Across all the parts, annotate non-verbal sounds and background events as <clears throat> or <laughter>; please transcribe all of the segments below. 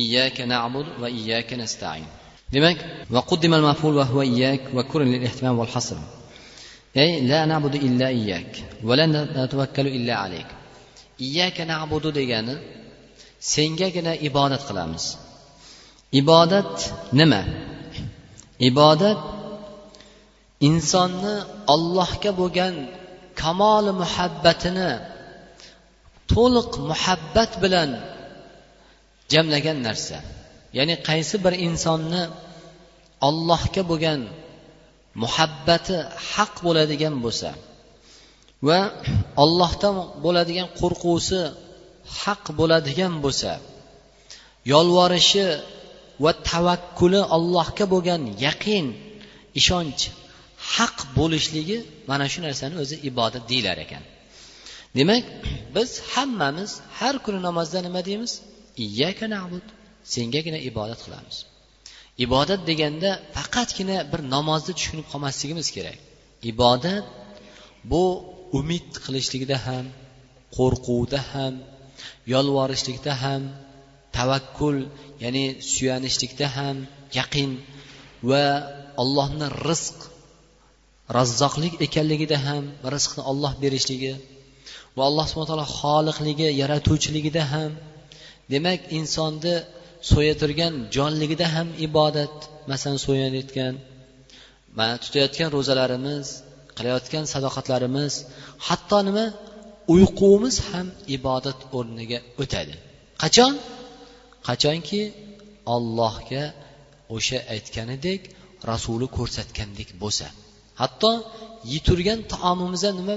iyyaka na'budu va iyyaka nasta'in demak va quddimal maful va huwa iyyak va kurin lil ihtimam wal hasr ey la na'budu illa iyyak va la natavakkalu illa alayk iyyaka na'budu degani sengagina ibodat qilamiz ibodat nima ibodat insonni allohga bo'lgan kamoli muhabbatini to'liq muhabbat bilan jamlagan narsa. Ya'ni qaysi bir insonni ollohga bo'lgan muhabbati haq bo'ladigan bo'lsa va ollohdan bo'ladigan qo'rqusi haq bo'ladigan bo'lsa yolvorishi va tavakkuli allohga bo'lgan yaqin ishonch haq bo'lishligi mana shu narsani o'zi ibodat deyilar ekan. Demak biz hammamiz har kuni namozda nima deymiz? Iyyaka nabud sengagina ibodat qilamiz. Ibodat deganda faqatgina bir namozni tushunib qolmasligimiz kerak. Ibodat bu umid qilishlikda ham qo'rquvda ham yolvorishlikda ham tavakkul ya'ni suyanishlikda ham yaqin va allohni rizq razzoqlik ekanligida ham rizqni olloh berishligi va alloh subhana taolo xoliqligi yaratuvchiligida ham demak insonni so'ya turgan jonligida ham ibodat masalan so'yayotgan mana tutayotgan ro'zalarimiz qilayotgan sadoqatlarimiz hatto nima uyqumiz ham ibodat o'rniga o'tadi. Qachon? Qachonki ollohga o'sha aytganidek rasuli ko'rsatgandek bo'lsa. Hatto yeturgan taomimiz ham nima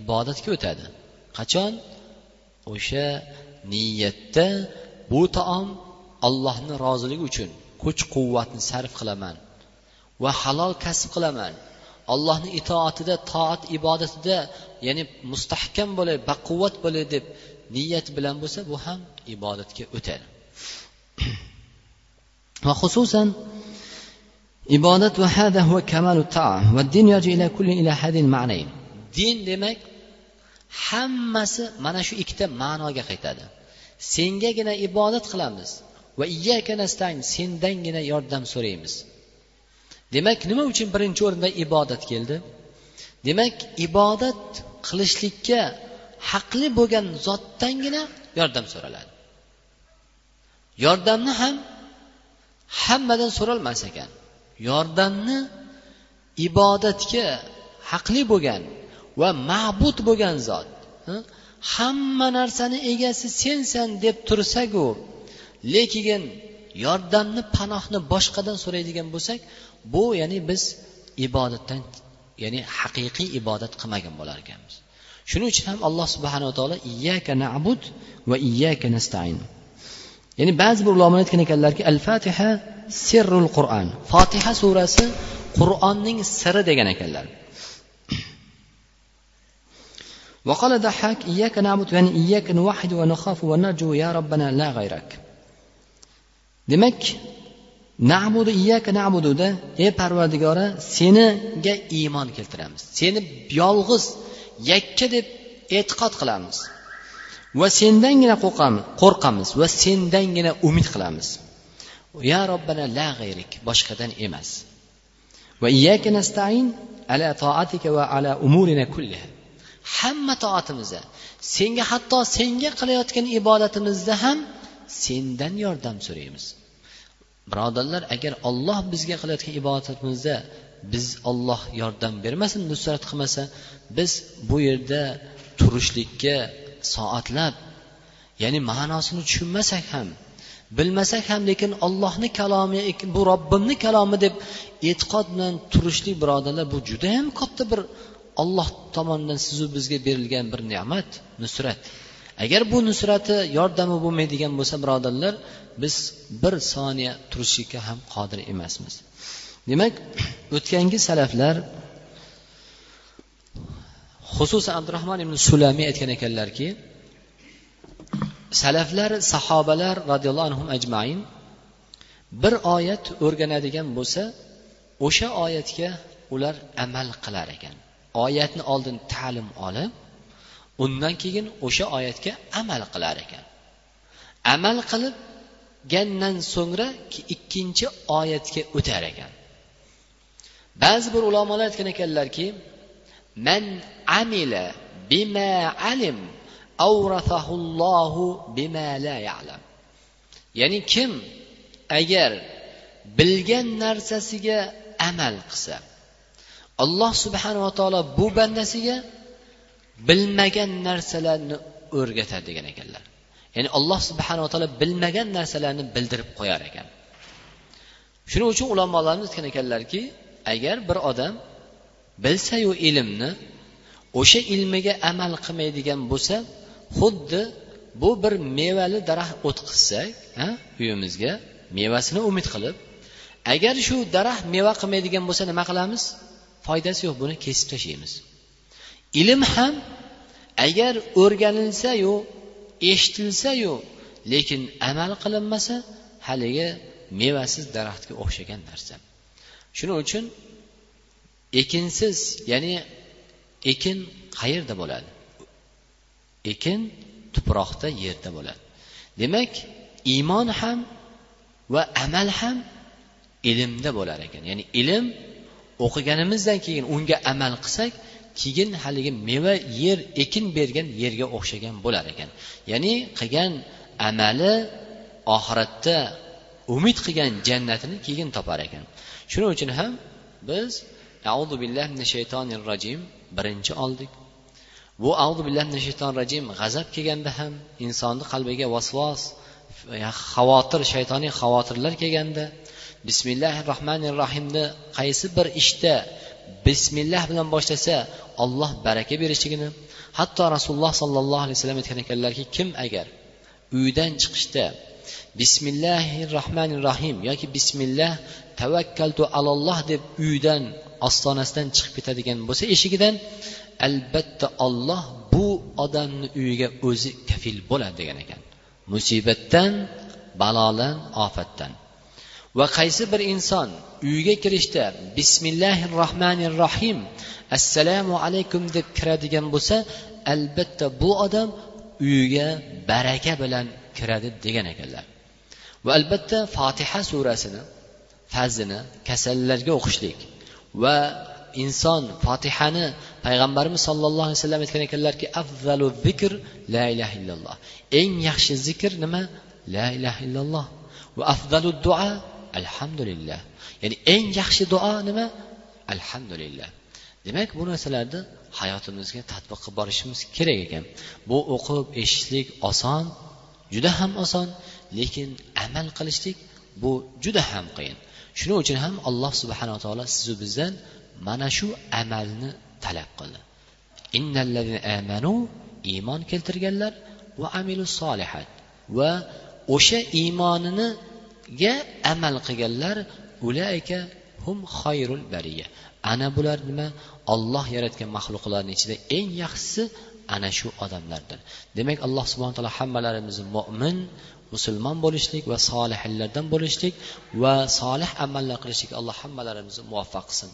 ibodatga o'tadi. Qachon? O'sha niyatda bu taom allohni roziligi uchun kuch quvvatni sarf qilaman va halol kasb qilaman. Allohni itoatida toat ibodatida ya'ni mustahkam bo'lay baquvvat bo'lay deb niyat bilan bo'lsa bu ham ibodatga o'tadi. <clears throat> Va xususan ibodat va hada huwa kamalu taam va din yaji ila kulli ila hadin ma'nayn. Din demak hammasi mana shu ikkita ma'noga qaytadi. Sengagina ibodat qilamiz va iyyaka nastain sendangina yordam so'raymiz. Demak nima uchun birinchi o'rinda ibodat keldi? Demak ibodat qilishlikka haqli bo'lgan zotdangina yordam so'raladi. Yordamni ham hammadan so'ralmas ekan. Yordamni ibodatga haqli bo'lgan va ma'bud bo'lgan zot. Hamma narsani egasi sensan deb tursaku lekin yordamni panohni boshqadan so'raydigan bo'lsak bu ya'ni biz ibodatdan ya'ni haqiqiy ibodat qilmagan bo'lar ekanmiz. Shuning uchun ham alloh subhanava taolo iyyaka nabud va iyyaka nastain ya'ni ba'zi bir ulamolar aytgan ekanlarki al fatiha sirrul qur'on fotiha surasi qur'onning siri degan ekanlar. وقال ضحاك إياك نعبد يعني إياك نوحد ونخاف ونرجو يا ربنا لا غيرك demak nabudu iyaka nabududa ey parvardigora seniga iymon keltiramiz seni yolg'iz yakka deb e'tiqod qilamiz va sendangina qo'rqamiz va sendangina umid qilamiz ya robbana la g'ayrik boshqadan emas va iyaka nastain ala toatika va ala umurina kulliha Hamma toatimizda senga hatto senga qilayotgan ibodatimizda ham sendan yordam so'raymiz. Birodarlar agar olloh bizga qilayotgan ibodatimizda biz olloh yordam bermasin nusrat qilmasa biz bu yerda turishlikka soatlab ya'ni ma'nosini tushunmasak ham bilmasak ham lekin ollohni kalomi bu robbimni kalomi deb e'tiqod bilan turishlik birodarlar bu judayam katta bir olloh tomonidan sizu bizga berilgan bir ne'mat nusrat. Agar bu nusrati yordami bo'lmaydigan bo'lsa birodarlar biz bir soniya turishlikka ham qodir emasmiz. Demak o'tgangi salaflar xususan abdurahmon ibn sulamiy aytgan ekanlarki salaflar sahobalar roziyallohu anhu ajmain bir oyat o'rganadigan bo'lsa o'sha oyatga ular amal qilar ekan. Oyatni oldin ta'lim olib undan keyin o'sha oyatga amal qilar ekan. Amal qilibgandan so'ngra ikkinchi oyatga o'tar ekan. Ba'zi bir ulamolar aytgan ekanlarki man amila bima alim bima la ya'lam. Ya'ni kim agar bilgan narsasiga amal qilsa alloh subhanava taolo bu bandasiga bilmagan narsalarni o'rgatadi degan ekanlar. Ya'ni alloh subhanava taolo bilmagan narsalarni bildirib qo'yar ekan. Shuning uchun ulamolarimiz aytgan ekanlarki agar bir odam bilsayu ilmni o'sha ilmiga amal qilmaydigan bo'lsa xuddi bu bir mevali daraxt o'tqizsak uyimizga mevasini umid qilib agar shu daraxt meva qilmaydigan bo'lsa nima qilamiz? Foydasi yo'q buni kesib tashlaymiz. Ilm ham agar o'rganilsayu eshitilsayu lekin amal qilinmasa haligi mevasiz daraxtga o'xshagan narsa. Shuning uchun ekinsiz ya'ni ekin qayerda bo'ladi? Ekin tuproqda yerda bo'ladi. Demak iymon ham va amal ham ilmda bo'lar ekan. Ya'ni ilm o'qiganimizdan keyin unga amal qilsak keyin haligi meva yer ekin bergan yerga o'xshagan bo'lar ekan. Ya'ni qilgan amali oxiratda umid qilgan jannatini keyin topar ekan. Shuning uchun ham biz audu billahi min shaytonir rojim birinchi oldik. Bu audu billahi min shaytonir rojim g'azab kelganda ham insonni qalbiga vasvos xavotir shaytoniy xavotirlar kelganda bismillahi rohmanir rohimni qaysi bir ishda bismillah bilan boshlasa olloh baraka berishligini hatto rasululloh sollallohu alayhi vasallam aytgan ekanlarki kim agar uydan chiqishda bismillahi rohmanir rohim yoki bismillah tavakkaltu alalloh deb uydan ostonasidan chiqib ketadigan bo'lsa eshigidan albatta olloh bu odamni uyiga o'zi kafil bo'ladi degan ekan. Musibatdan balodan ofatdan. Va qaysi bir inson uyga kirishda bismillahi rohmanir rohim assalomu alaykum deb kiradigan bo'lsa albatta bu odam uyiga baraka bilan kiradi degan ekanlar. Va albatta fotiha surasini fazini kasallarga o'qishlik va inson fotihani payg'ambarimiz sollallohu alayhi vasallam aytgan ekanlarki afzalu zikr la ilaha illalloh eng yaxshi zikr nima? La ilaha illalloh. Va afzalu duo alhamdulillah. Ya'ni eng yaxshi duo nima? Alhamdulillah. Demak bu narsalarni hayotimizga tadbiq qilib borishimiz kerak ekan. Bu o'qib eshitishlik oson juda ham oson lekin amal qilishlik bu juda ham qiyin. Shuning uchun ham alloh subhanaa taolo sizu bizdan mana shu amalni talab qildi. Amanu iymon keltirganlar va amilu solihat va o'sha iymonini ga amal qilganlar ulaika hum xayrul bariya. Ana bular nima? Olloh yaratgan maxluqlarni ichida eng yaxshisi ana shu odamlardir. Demak alloh subhana taolo hammalarimizni mo'min musulmon bo'lishlik va solihlardan bo'lishlik va solih amallar qilishlik alloh hammalarimizni muvaffaq qilsin.